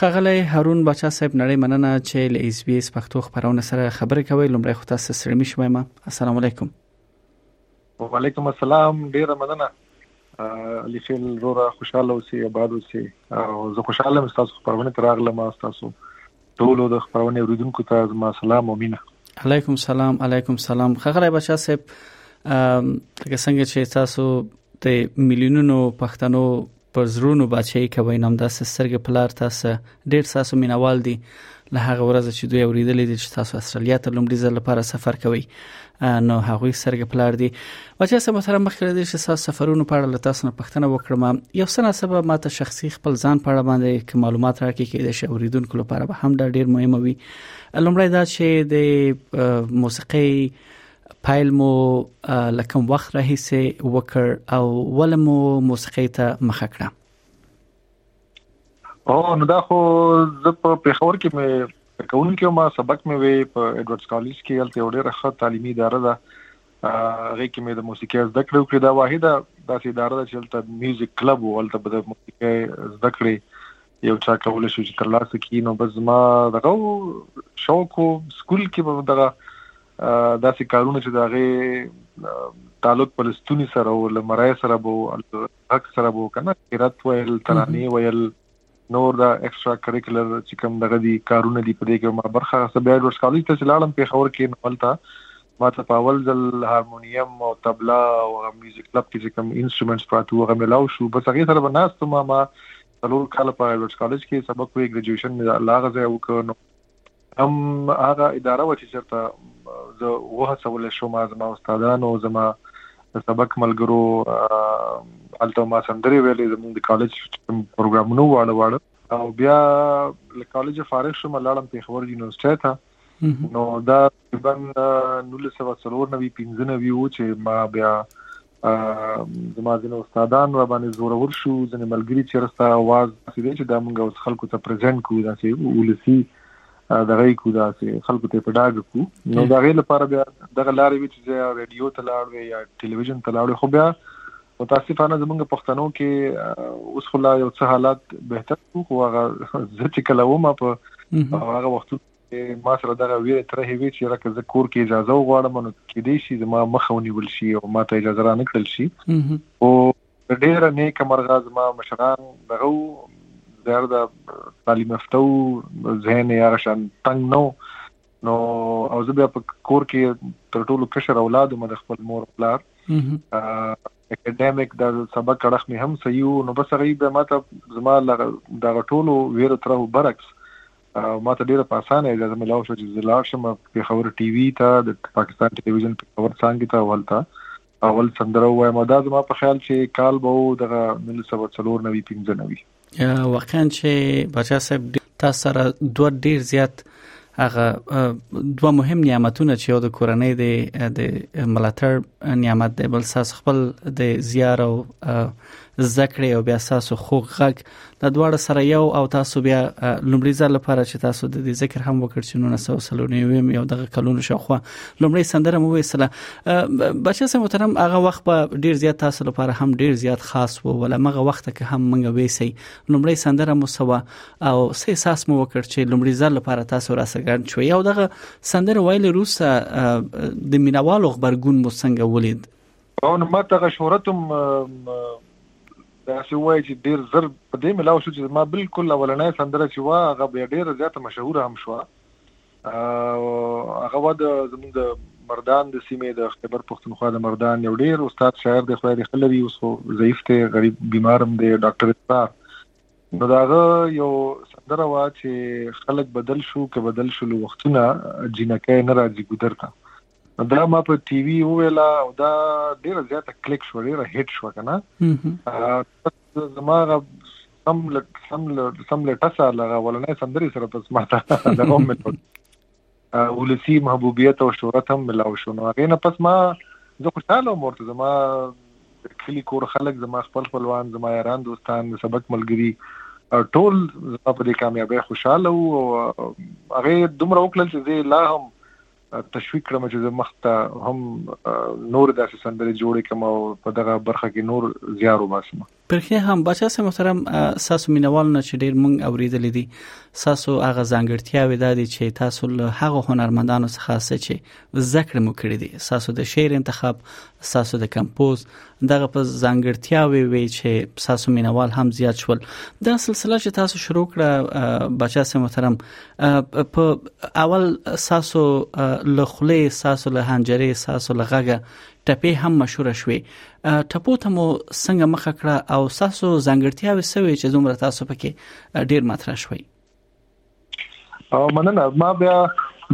ښاغلی هارون باچا صاحب نړۍ مننه چې له اس بي اس پښتو خبرونه سره خبرې کوي لومړی خو تاسو سره مې شوم السلام علیکم وعلیکم السلام ډیر مننه لیفل رورا خوشاله اوسې آباد اوسې او زه خوشاله یم تاسو خبرونه تراغله ما تاسو ټول د خبرونه اوریدونکو ته زما سلام او مینه علیکم سلام علیکم سلام خغلی بچا صاحب لکه څنګه چې تاسو د میلیونونو پښتنو په زړونو بچي کوي نام داسې سترګې پلار تاسو ډیر تاسو مینوال دي له هغه ورځ چې دوی اوریدلې دي چې تاسو استرالیا ته لومړي ځل لپاره سفر کوي نو هغه سرګ پلار دي بچا سم سره مخ کړی دي چې تاسو سفرونو په اړه له تاسو نه پښتنه وکړم یو سنه سبب ماته شخصي خپل ځان په اړه باندې کوم معلومات راکې کې د شوریدونکو لپاره به هم دا ډیر مهم وي لومړی دا چې د موسیقي پیل مو لکم وخت راهیسه وکړ او ول مو موسیقي ته مخه کړه او نو دا خو زه په پیښور کې مې کوم کې ما سبق مې وی په ایډورډز کالج کې هلته یو ډېر ښه تعلیمي اداره ده هغه کې مې د موسیقۍ زده کړې وکړې دا واحده داسې اداره ده چې هلته میوزیک کلب او هلته به د موسیقۍ زده کړې یو چا کول شي چې ترلاسه کړي نو بس ما دغه شوق سکول کې به دغه داسې کارونه چې د هغې تعلق په لستوني سره او له مرای سره به غږ سره به کنه قرات ویل ترانې ویل نور دا ایکسترا کریکولر چې کوم دغه دي کارونه دي په دې کې ما برخه اخیسته بیا ډورس کالج ته لاړم په خور کې نوملته ما ته په اول ځل هارمونیم او طبله او میوزیک کلب کې کوم انسټرومنټس پراته وغه ملاو شو بس هغه سره بناست ما ما څلور کال په ایلټس کالج کې سبق وی ګریجویشن مې لاغه ځای وکړ نو هم هغه اداره وه چې چرته زه وهڅول شوم زما استادانو زما د سبق ملګرو الته ما سندري ویلې زموږ د کالج پروګرامونو واړه واړه او بیا له کالج فارغ شوم لاړم پیښور یونیورسيټي ته نو دا تقریبا نولس سوه څلور نوي پنځه نوي وو چې ما بیا زما ځینې استادان را باندې زورور شو ځینې ملګري چې رستا आवाज چې دی چې دا موږ اوس خلکو ته پریزنټ کوو دا چې ولسی دغه کو دا چې خلکو ته په ډاګ کو نو دا غي لپاره بیا دغه لارې وی چې رادیو ته لاړ وی یا ټلویزیون ته لاړ خو بیا متاسفانه زمونږ پښتنو کې اوس خلا یو څه حالات بهتر شو خو هغه زه چې کله ومه په هغه وخت ما سره دغه ویرې ترهې وې چې راکه زه کور کې اجازه وغواړم نو کې دې شي زما مخه ونیول شي او ما ته اجازه را نکړل شي او ډېر نیک مرغه زما مشران دغه زهر د تعلیم یافته ذهن یې هغه شان تنگ نو نو او زه بیا په کور کې تر ټولو کشر اولاد مې د خپل مور پلار اکیډمیک د سبق اړخ مې هم صحیح نو بس غي به ماته زما د ټولو ویرو ترو برعکس ما ته ډیره په اسانه اجازه ملاو شو چې زه لاړ شم پیښور ټي وي ته د پاکستان ټلویزیون پیښور څنګه ته ولته اول سندره وایم دا زما په خیال چې کال به و دغه 1994 15 نوي واقعا چې بچا صاحب تاسو سره دوه ډیر زیات هغه دوه مهم نعمتونه چې یو د کورنۍ د د ملاتړ نعمت دی بل ساس خپل د زیار او ذکر او بیا ساس خوغ غږ دا دواړه سره یو او تاسو بیا لومړی ځل لپاره چې تاسو د دې ذکر هم وکړ چې 1990 یو دغه کلونو شاوخوا لومړی سندره مو وېسله بچا سم محترم هغه وخت به ډیر زیات تاسو لپاره هم ډیر زیات خاص وو ولا مغه وخت کې هم منګه وېسي لومړی سندره مو سوا او سه احساس مو وکړ چې لومړی ځل لپاره تاسو راسګان شو یو دغه سندره ویل روسه د مینوالو خبرګون مو څنګه ولید او نو ماته غشورتم داسې ووایي چې ډېر زر په دې ملاو شو چې زما بلکل اولنۍ سندره چې وه هغه بیا ډېره زیاته مشهوره هم شوه او هغه وه د زموږ د مردان د سیمې د خیبر پښتونخوا د مردان یو ډېر استاد شاعر دی خدای دې ښه لري اوس خو ضعیف دی غریب بیمار هم دی ډاکټر اسرار نو دا هغه یو سندره وه چې خلک بدل شو که بدل شو له وختونه جینکۍ نه راځي ګودر ته دا ما په ټي وي وویلا او دا ډیره زیاته کلیک شو ډیره هټ شو کنه زما غ سم لټ سم لټ سم لټ سره لغه ولنه سندري سره پس ما ته دا هم ولسی محبوبیت او شهرت هم ملاو شو نو هغه نه پس ما زه خوشاله وم ورته زما کلی کور خلک زما خپل خپلوان زما یاران دوستان سبق ملګری ټول زما په دې کامیابی خوشاله وو هغه دومره وکړل چې زه لا هم تشویق کړم چې زه مخ ته هم نور داسې سندرې جوړې کړم او په دغه برخه کې نور زیار وباسم پرخه هم بچا سه محترم ساسو مینوال نه چې ډیر مونږ اوریدلې دي ساسو هغه ځانګړتیاوې د دي چې تاسو له هغه هنرمندانو څخه څه چې ذکر مو کړی دي ساسو د شعر انتخاب ستاسو د کمپوز دغه په ځانګړتیاوي وی چې ستاسو مینوال هم زیات شول دا سلسله چې تاسو شروع کړه بچا سه محترم په اول تاسو له خله تاسو له هنجري تاسو له غږه ټپې هم مشهور شوې ټپو ته مو څنګه مخه کړه او تاسو ځانګړتیاوي سوي چې زموږ تاسو پکې ډیر مطرح شوي او مننه ما بیا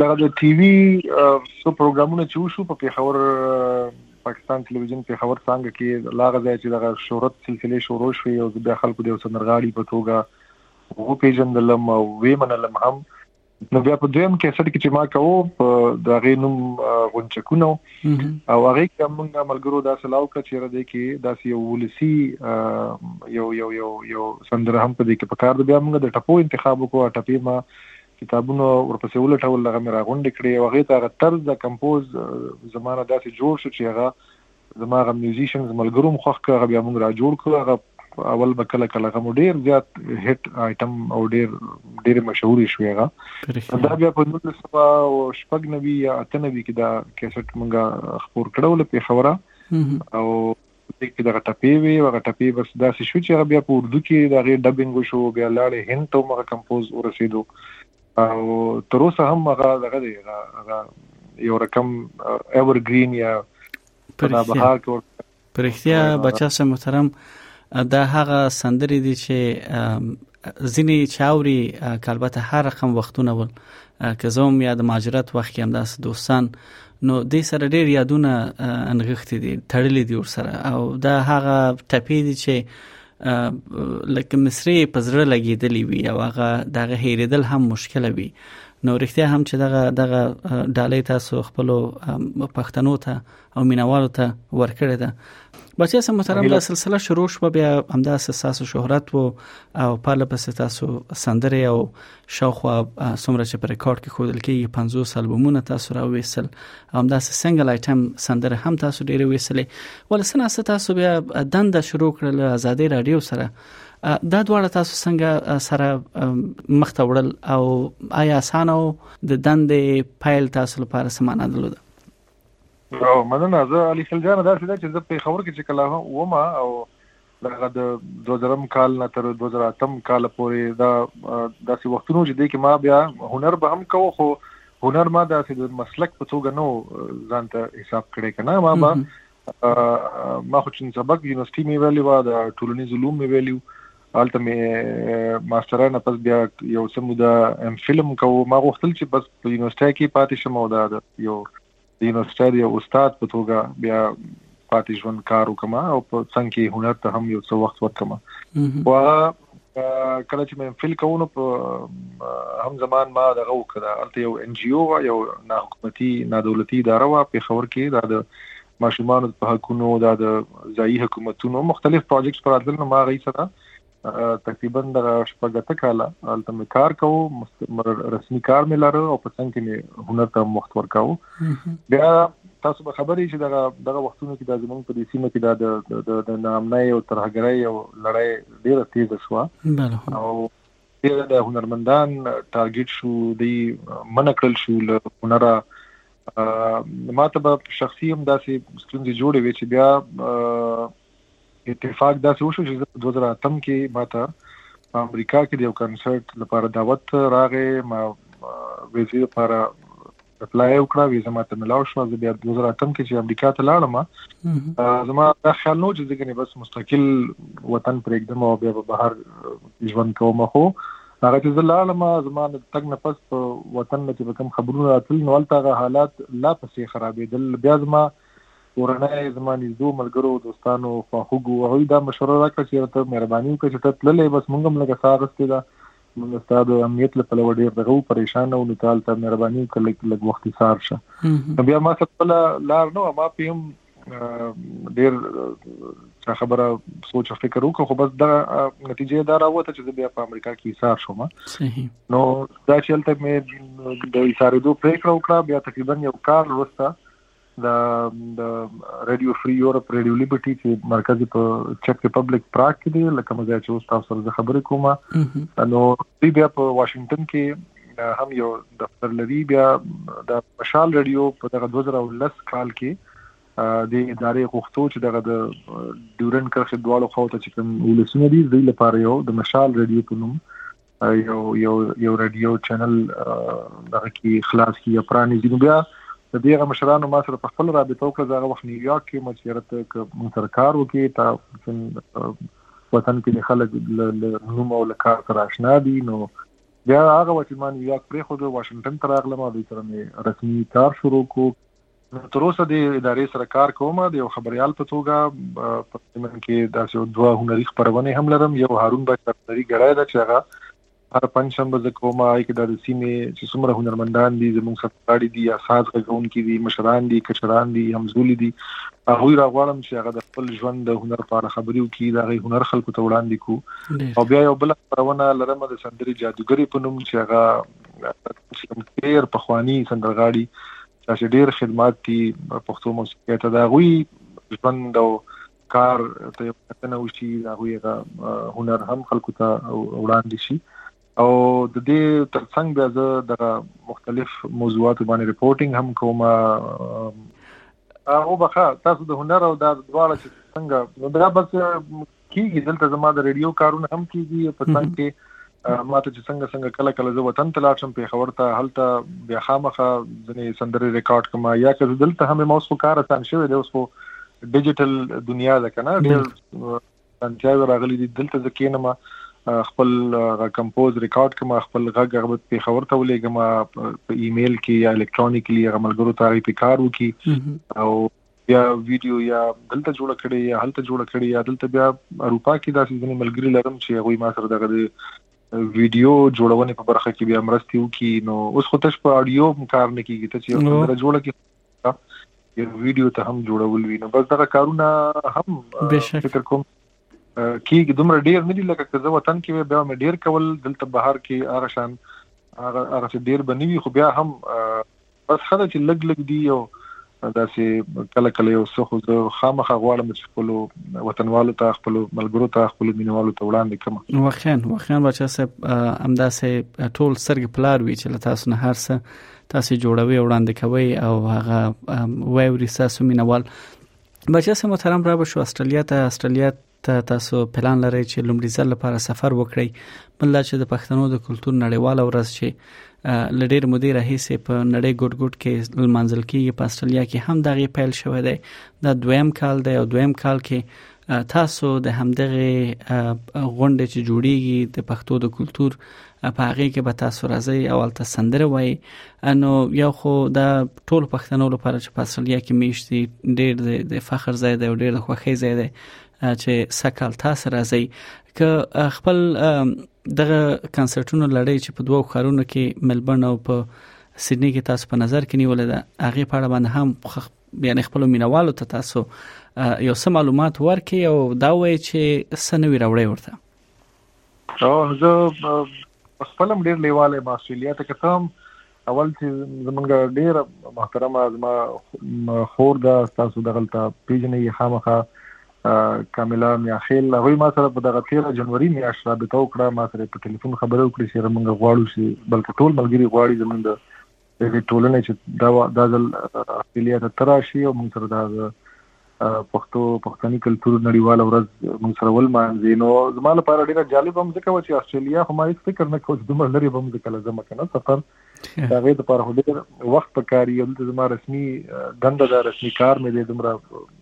دغه د ټي وي څو پروګرامونه چې وشو په پیښور پاکستان ټلویزیون پیښور څنګه کې لاغه ځای چې دغه شهرت سلسله شروع شوې او بیا خلکو د سندرغاړي په توګه وو پیژندلم او وی منلم هم نو بیا په دویم کیسټ کې چې ما کوو په دغه نوم غونچکونو او هغه کې موږ ملګرو دا سلا وکړه چې رده کې داسې یو ولسی یو یو یو یو سندره هم په دې کې پکار دی بیا موږ د ټپو انتخاب وکړو ټپې ما کتابونه ورپسې ولټول هغه مې راغونډې کړې او هغه ته هغه طرز د کمپوز زمانه داسې جوړ شو چې هغه زما هغه میوزیشنز ملګرو مخخ کړ هغه بیا موږ را جوړ کړ هغه اول به کله کله غمو ډیر زیات هټ آیټم او ډیر ډیر مشهور شوی غا دا بیا په 1999 یا 98 کې دا کیسټ مونږه خبر کړو له پیښوره او دې کې دغه ټپی وی هغه ټپی بس دا څه شو چې بیا په اردو کې دا غي ډبینګ شو بیا لاړې هند ته مغه کمپوز ورسېدو او تر اوسه هم هغه دغه دی هغه یو رقم ایور گرین یا په بهار کې پرختیا بچا سه محترم دا هغه سندرې دي چې ځینې چاوري کلبته هر رقم وختونه ول که زوم یا د ماجرت وخت کې همداس دوستان نو د سره ډیر یادونه انغښتې دي تړلې دي ور سره او دا هغه ټپې دي چې لکه مصری په زړه لګیدلی وي او هغه دغه هیریدل هم مشکل وي نو رښتیا هم چې دغه دغه ډالۍ تاسو خپل پښتنو ته او مینوالو ته ورکړی ده بچا سم محترم دا سلسله شروع شو بیا همدا اساس شهرت وو او پاله پس تاسو سندره او شاوخوا سمره چې پر ریکارډ کې خودل کې 50 البومونه تاسو را وېسل همدا سنگل آیټم سندره هم تاسو ډېر وېسلې ولسنه تاسو بیا دند شروع کړل ازادي رادیو سره دا دواړه تاسو څنګه سره مخته وړل او آیا اسانه د دندې پایل تاسو لپاره سمانه درلوده او مننه زه علي خل جان داسې ده چې زه په خبر کې چې کله ومه او دغه د 2000 کال نه تر 2008 کال پورې دا داسې وختونو چې د کې ما بیا هنر به هم کوو خو هنر ما داسې د مسلک په توګه نو ځان ته حساب کړی کنه ما به ما خو چې سبق یونیورسيټي مې ویلې و د ټولنیز علوم مې ویلې هلته مې ماسترا نه پس بیا یو څه موده ام فلم کوو ما غوښتل چې بس په یونیورسيټي کې پاتې شم او دا یو د یونیورسيټي یو استاد په توګه بیا پاتې ژوند کار وکم او په څنګه کې هنر ته هم یو څه وخت ورکم او کله چې مې فیل کوونو په هم زمان ما دغه وکړه الته یو ان جی او یو نه حکومتي نه دولتي اداره وا په خبر کې دا د ماشومانو په حقونو دا د ځایي حکومتونو مختلف پروجیکټس پر راتلل نو ما غي سره تقریبا د شپږته کاله الته مې کار کوو رسمي کار مې لاره او په څنګه کې مې هنر ته وخت ورکاو بیا تاسو به خبرې چې دغه دغه وختونو کې د زمونږ په دې سیمه کې د د نامنۍ او ترهګرۍ او لړۍ ډیره تیزه شو او ډېر د هنرمندان ټارګټ شو دی منع کړل شو له هنره ما ته به شخصي هم داسې ستونزې جوړې وي چې بیا اتفاق داسې وشو چې په 2008 کې ما ته په امریکا کې د یو کنسرت لپاره دعوت راغی ما ویزې لپاره اپلای یې وکړه ویزه ماته ملاو شو زه بیا 2008 کې چې امریکا ته لاړم زما دا خیال نو چې زه غني بس مستقل وطن پرېږدم او بیا به بهر ژوند کوم خو هغه چې زه لاړم زما د تګ نه پس په وطن کې به کوم خبرونه راتل نو هلته حالات لا پسې خرابېدل بیا زما ورنه زما نږدې ملګرو دوستانو خواخوږو هغه دا مشوره راکړه چې ته مهرباني وکړه چې ته تللې بس مونږ هم لګه ساغستې ده مونږ ستا د امنیت له پلوه ډیر دغه پریشان او نتال ته مهرباني وکړه لږ وخت سار شه نو بیا ما خپل لار نو ما په هم ډیر څه خبره سوچ او فکر وکړ خو بس دا نتیجه دا راوته چې بیا په امریکا کې سار شوم نو دا چې تل مې د ایثارې دوه پریکړه وکړه بیا تقریبا یو کال وروسته د د رادیو فری یورپ رادیو لیبرټي چې مرکز په چک ریپبلیک پراګ کې دی لکه مزه چې اوس تاسو سره خبرې کوم نو دی بیا په واشنگټن کې هم یو دفتر لري بیا د مشال رادیو په دغه 2010 کال کې د ادارې غوښتو چې دغه د ډیورن کرښې دواړو خواو ته چې کوم ولسونه دي دوی لپاره یو د مشال رادیو په نوم یو یو یو رادیو چینل دغه کی خلاص کی یا پرانی دین بیا د دې غو مشرانو ما سره په خپل رابطه وکړه زه هغه وخت نیویارک کې مې چیرته ک مون سره کار وکي تا وطن کې خلک له نوم او لکار سره آشنا دي نو بیا هغه وخت ما نیویارک پرې خو د واشنگټن تر اغلم او د سره مې رسمي کار شروع کو تر اوسه د ادارې سره کار کوم د یو خبريال په توګه په تمن کې داسې دوه هنري خبرونه هم لرم یو هارون بچ هنري ګړای دا چې هغه هر پنځ شنبه ز کومه آی کې د سیمې چې څومره هنرمندان دي زموږ سفراړي دي یا ساز غږون کې دي مشران دي کشران دي همزولي دي هغه راغواړم چې هغه د خپل ژوند د هنر په اړه خبرې وکړي دا غي هنر خلکو ته وړاندې کو او بیا یو بل خبرونه لرم د سندري جادوګری په نوم چې هغه چې کوم تیر په خواني سندرغاړي تاسو ډیر خدمات دي پښتو موسیقۍ ته دا غوي ژوند او کار ته کتنه وشي دا غوي هنر هم خلکو ته وړاندې شي او د دې ترڅنګ بیا زه د مختلف موضوعاتو باندې رپورټینګ هم کوم او بخا تاسو د هنر او د دواړه چې څنګه نو دا بس کیږي دلته زما د ریډیو کارونه هم کیږي په څنګ کې ماته چې څنګه څنګه کله کله زه وطن ته لاړ شم په خبر ته هلته بیا خامخه ځنې سندرې ریکارډ کوم یا که دلته هم ما اوس خو کار آسان شوی دی اوس خو ډیجیټل دنیا ده کنه ډیر سنتیاو راغلي دي دلته ځکه نه ما خپل غ کمپوز ریکارډ کوم خپل غ غربت په خبر ته ولېګم په ایمیل کې یا الکترونیکلی غملګرو ته ری په کار وکي او یا ویډیو یا دلته جوړ کړي یا هلته جوړ کړي یا دلته بیا اروپا کې داسې ځینې ملګري لرم چې هغه ما سره دغه ویډیو جوړونې په برخه کې بیا مرستي وکي نو اوس خو تاسو په اډیو کار نه کیږي ته چې سندره جوړه کی یو ویډیو ته هم جوړول وی نو بس دغه کارونه هم فکر کوم کیږي دومره ډیر نه دي لکه که زه وطن کې بیا مې ډیر کول دلته بهر کې هغه شان هغه ډیر بنوي خو بیا هم بس ښه ده چې لږ لږ دي او داسې کله کله یو څه خو زه خامخا غواړم چې خپلو وطنوالو ته خپلو ملګرو ته خپلو مینوالو ته وړاندې کړم نو واقعا واقعا بچا صاحب همداسې ټول سترګې پلار وی چې له تاسو نه هر څه تاسو جوړوي وړاندې کوي او هغه وایوري ساسو مینوال بچا صاحب محترم را بشو استرالیا ته استرالیا ته تاسو پلان لرئ چې لومړي ځل لپاره سفر وکړئ بل دا چې د پښتنو د کلچر نړیواله ورځ چې لډیر مودې راهیسې په نړۍ ګډ ګډ کې لمانځل کیږي په استرالیا کې هم دغه پیل شوې ده دا دویم کال دی او دویم کال کې تاسو د همدغه غونډې چې جوړیږي د پښتو د کلچر په هغه کې به تاسو راځي او الته سندره وای نو یو خو دا ټول پښتنو لپاره چې په اصلیا کې میشتي ډېر د فخر ځای دی او ډېر د خوښۍ ځای دی چې سکهال تاسو راځي که خپل دغه کنسرتونو لړۍ چې په دوو خارونو کې ملبورن او په سیدنی کې تاسو په نظر کې نیولې ده هغه په اړه باندې هم یعنی خپل مینوالو ته تاسو یو څه معلومات ورکړي او دا وایي چې سنوي راوړي ورته او زه خپل هم ډیر لیواله ما استرالیا ته کتم اول چې زمونږ ډیر محترمه زما خور ده تاسو دغلته پیژنې خامخه کاملا میاخیل هغه ما سره په دغه 13 جنوري میاشت رابطه وکړه ما سره په ټلیفون خبرې وکړې چې موږ غواړو چې بلکې ټول ملګری غواړي زمونږ د دې ټولنې چې دا دا ځل استرالیا ته تراشي او موږ سره دا پښتو پښتني کلچر نړیواله ورځ موږ سره ولمانځي نو زما لپاره ډیره جالب هم ځکه و چې استرالیا خو ما هیڅ فکر نه کوم چې دومره لري به موږ کله زما کنه سفر دا غي د پر هډیر وخت په کار یو د زما رسمي دنده دا رسمي کار مې دی دومره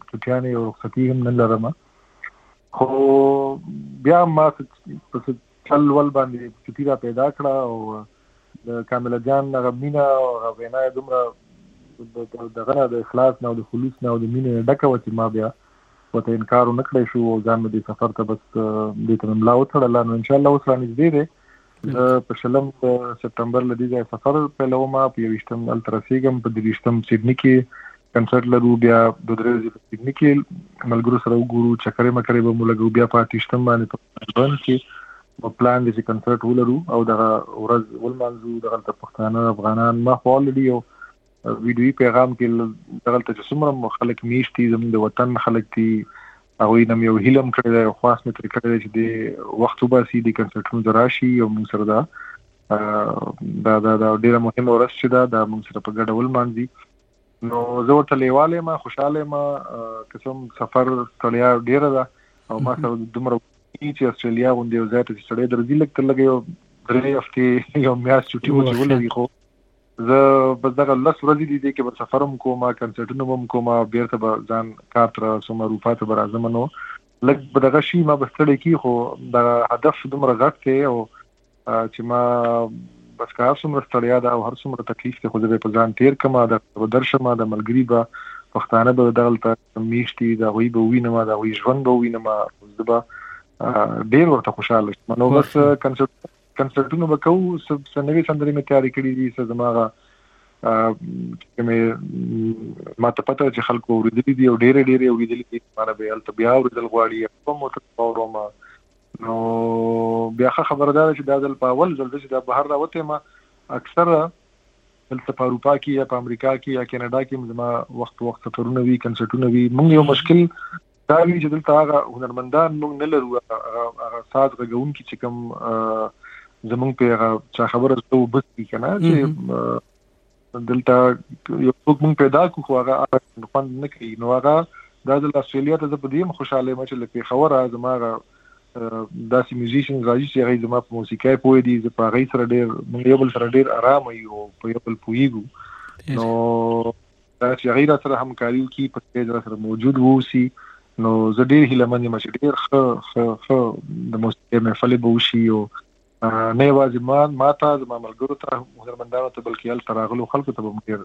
چټیانې او رخصتي هم نه لرم خو بیا ما په چل ول باندې چټی را پیدا کړه او د کامله جان هغه مینه او هغه وینا یې دومره د دغه نه د اخلاص نه او د خلوص نه او د مینې نه ډکه وه چې ما بیا ورته انکار ونه کړای شو او ځان مې دې سفر ته بس دې ته مې ملا وتړله نو انشاءالله اوس رانږدې دی زه په شلم د سپټمبر له دې ځایه سفر پیلوم په یوویشتم هلته رسېږم په درویشتم سیډني کې کنسرت لرو بیا د درې ورځې په سیډني کې ملګرو سره وګورو چکرې مکرې به مو لګو بیا په اتیشتم باندې په ملبورن کې په پلان دي چې کنسرت ولرو او دغه ورځ ولمانځو دغلته پښتانه افغانان ما خو الډي یو ویډیوي پیغام کې دغلته چې څومره خلک میشتي زموږ د وطن خلک دي هغه نم یو هیلم کړی دی خاص مې تر کړی چې د وخت وباسي د کنسرټونو دراشي او موږ سره دا دا دا ډیره مهمه ورځ چې دا د موږ سره په ګډه ولمانځي نو زه ورته لیوال یم خوشاله یم که څه هم سفر ستړیا ډیره ده او ما سره دومره چې استرالیا غوندې یو ځای ته چې سړی درځي لږ تر لږه یو درې هفتې یو میاشت چټي مو چې ولري خو زه بس دغه لس ورځې دي دي کې به سفر هم کوم کنسرټونه هم کوم بیرته به ځان کار تر سوم اروپا ته به راځم نو لږ به دغه شي ما بستړی کی خو د هدف دومره غټ دی او چې ما بس که هر څومره ستړیا ده او هر څومره تکلیف دی خو زه به په ځان تیر کم دا به درشم دا ملګری به پښتانه به دغلته میشتي دا غوي به وینم دا غوي ژوند به وینم زه به ډیر ورته خوشاله شم نو بس کنسرت کنسرتونه به کوو څه نوې سندرې مې تیارې کړې دي څه زماغه چې مې ما ته پته چې خلکو ورېدلې دي او ډېرې ډېرې ورېدلې دي مانه به هلته بیا ورېدل غواړي په مو ته اورم نو بیا ښه خبره دا ده چې دا ځل په اول ځل ده چې دا بهر راوتی یم. اکثره دلته په اروپا کې یا په امریکا کې یا کاناډا کې زما وخت په وخت سفرونه وي، کنسرټونه وي. موږ یو مشکل دا وي چې دلته هغه هنرمندان موږ نه لرو، هغه ساز غږونکي چې کوم زموږ په هغه چا خبره زړه وبسي که نه چې دلته یو څوک مونږ پیدا کو خو هغه اړه خوند نه کوي نو هغه دا ځل استرالیا ته زه په دې هم خوشاله یم چې له پېښوره زما هغه داسې میوزیشن راځي چې هغه زما په موسیقۍ پوه دي زه په هغه سره ډېر مونږ یو بل سره ډېر آرام یو په یو بل پوهیږو نو دا چې هغه را سره همکاري وکړي په دې را سره موجود ووسی نو زه ډېر هیله من یم چې ډېر ښه ښه د موسیقۍ محفل به وشي او نه یوازې ما ما ته زما ملګرو ته هنرمندانو ته بلکې هلته راغلو خلکو ته به هم ډېر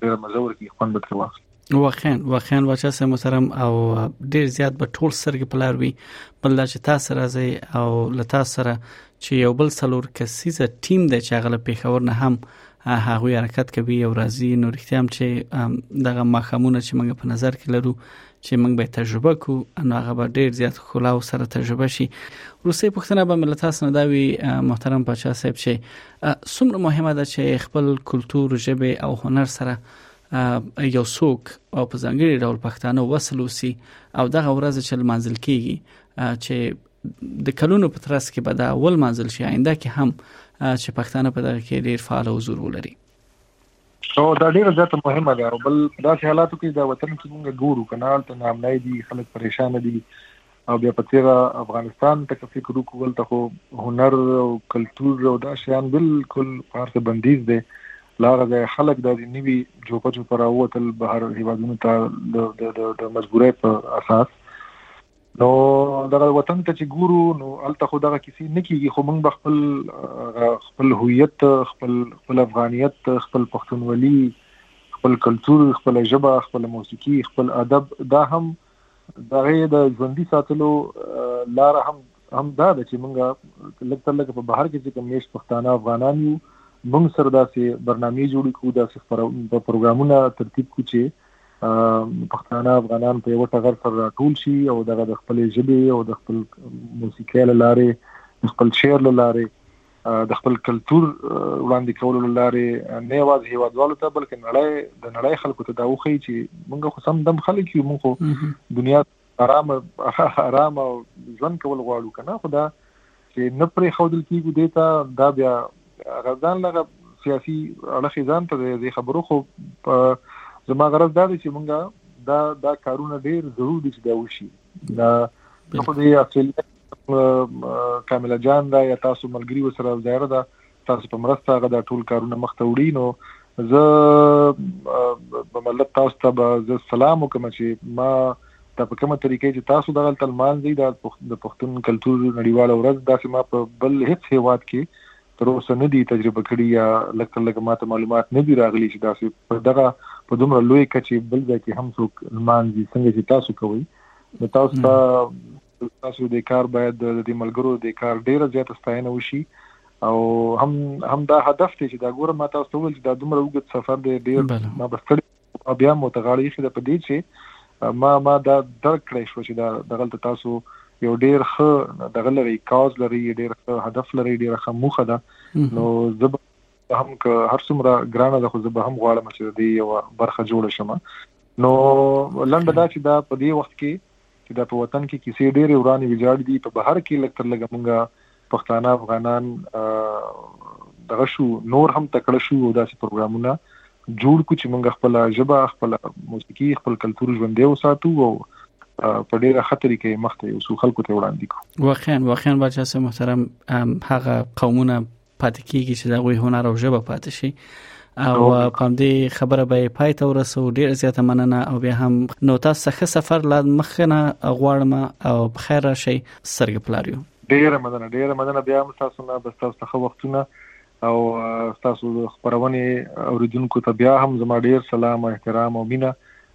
ډېره مزه ورکړي خوند به ترې واخلي واقعا واقعا واچا سه محترم او ډیر زیات به ټول سرګ پلار وي بل چې تاسو راځي او لتا سره چې یو بل سلور کسیزه ټیم د چاغله پیښور نه هم هغه حرکت کوي او راځي نو رښتیا هم چې دغه مخامونه چې موږ په نظر کې لرو چې موږ به تجربه کو نو هغه به ډیر زیات خلا او سره تجربه شي روسي پښتنه به ملت اسنه دا وی محترم پاچا صاحب چې څومره مهمه ده چې خپل کلچر ژبه او هنر سره یو څوک او په ځانګړي ډول پښتانه وسلوسي او دغه ورځ چې منځل کیږي چې د کلونو په ترڅ کې به دا ول منځل شي آینده کې هم چې پښتانه په دغه کې ډیر فعال حضور ولري او دا ډیره زیاته مهمه ده او بل په داسې حالاتو کې دا وطن کې موږ ګورو کنه ته نامنای دي خلک پریشان دي او بیا په تیر افغانستان ته که فکر وکول ته خو هنر او کلچر او دا شیان بالکل پارته بندیز دي لاغه ځای خلک د نیوي جوپه جو پر اوتل بهر هیوادونو ته د د د مجبورۍ په اساس نو دغه وطن ته چې ګورو نو الته خو دغه کیسې نه کیږي خو موږ به خپل خپل هویت خپل خپل افغانیت خپل پښتونولي خپل کلچر خپل ژبه خپل موسیقي خپل ادب دا هم دغه د ژوندۍ ساتلو لار هم هم دا ده چې موږ لږ تر لږه په بهر کې چې کوم میش پښتانه افغانان یو موږ سره داسې برنامې جوړې کړو داسې پروګرامونه ترتیب کړو چې پښتانه افغانان په یو ټغر سره راټول شي او دغه د خپل ژبې او د خپل موسیقۍ لارې د خپل شعر لارې د خپل کلچر وړاندې کولو لارې نه یوازې هیوادوالو ته بلکې نړۍ د نړۍ خلکو ته دا وخی چې موږ خو سم دم خلک یو موږ دنیا آرام آرام ژوند کول غواړو کنه خدا چې نه پرې خودل کیږي دیتا دا بیا غزان لغه سیاسي اړخې ځان ته د خبرو خو زما غرض دا دی چې مونږه دا دا کارونه ډیر ضرور دي چې دا وشي دا خو د استرالیا کاملا جان دا یا تاسو ملګری وسره ظاهر ده ستاسو په مرسته هغه دا ټول کارونه مخته وړي نو زه به مطلب تاسو ته به زه سلام وکم چې ما دا په کومه طریقې چې تاسو دغه تلمان دی دا د پښتون کلچر نړیواله ورځ دا چې ما په بل هیڅ هیواد کې تر اوسه نه دی تجربه کړی یا لکه لکه ماته معلومات نه دی راغلی چې دا چې په دغه په دومره لوی کچې بل ځای کې هم څوک لمان دي څنګه چې تاسو کوي نو تاسو ته ستاسو د دې کار باید د دې ملګرو د دې کار ډیره زیاته ستاینه وشي او هم هم دا هدف دی چې دا ګوره ما تاسو ته ویل چې دا دومره وګت سفر دی ډیر ما بستړي بیا مو ته غاړې خې د پدې چې ما ما دا درک کړی شو چې دا دغلت تاسو یو ډیر ښه دغه لري کاز لري ډیر ښه هدف لري ډیر ښه موخه ده نو زب هم که هر څومره ګرانه ده خو زب هم غواړم چې دې یو برخه جوړ شم نو لنډه دا چې دا په دې وخت کې چې دا په وطن کې کیسې ډېرې ورانې ویجاړې دي، په بهر کې لږ تر لږه موږ پښتانه افغانان دغه شو نور هم تکړه شو او داسې پروګرامونه جوړ کو چې موږ خپل ژبه خپل موسیقي خپل کلتور ژوندې وساتو او په ډیره خطرې کې مخته یو څو خلکو ته وړاندې کو واقعا واقعا بچا سه محترم هغه قومونه پاتې کیږي چې دا غوي هنر او ژبه پاتې شي او په دې خبره به پای ته ورسو ډیر زیاته مننه او بیا هم نو تاسو ښه سفر لا مخنه غواړم او په خیر راشي سرګ پلاریو ډیره مننه ډیره مننه بیا هم تاسو نه بس تاسو ته وختونه او تاسو خبرونه اوریدونکو ته بیا هم زما ډیر سلام او احترام او مینه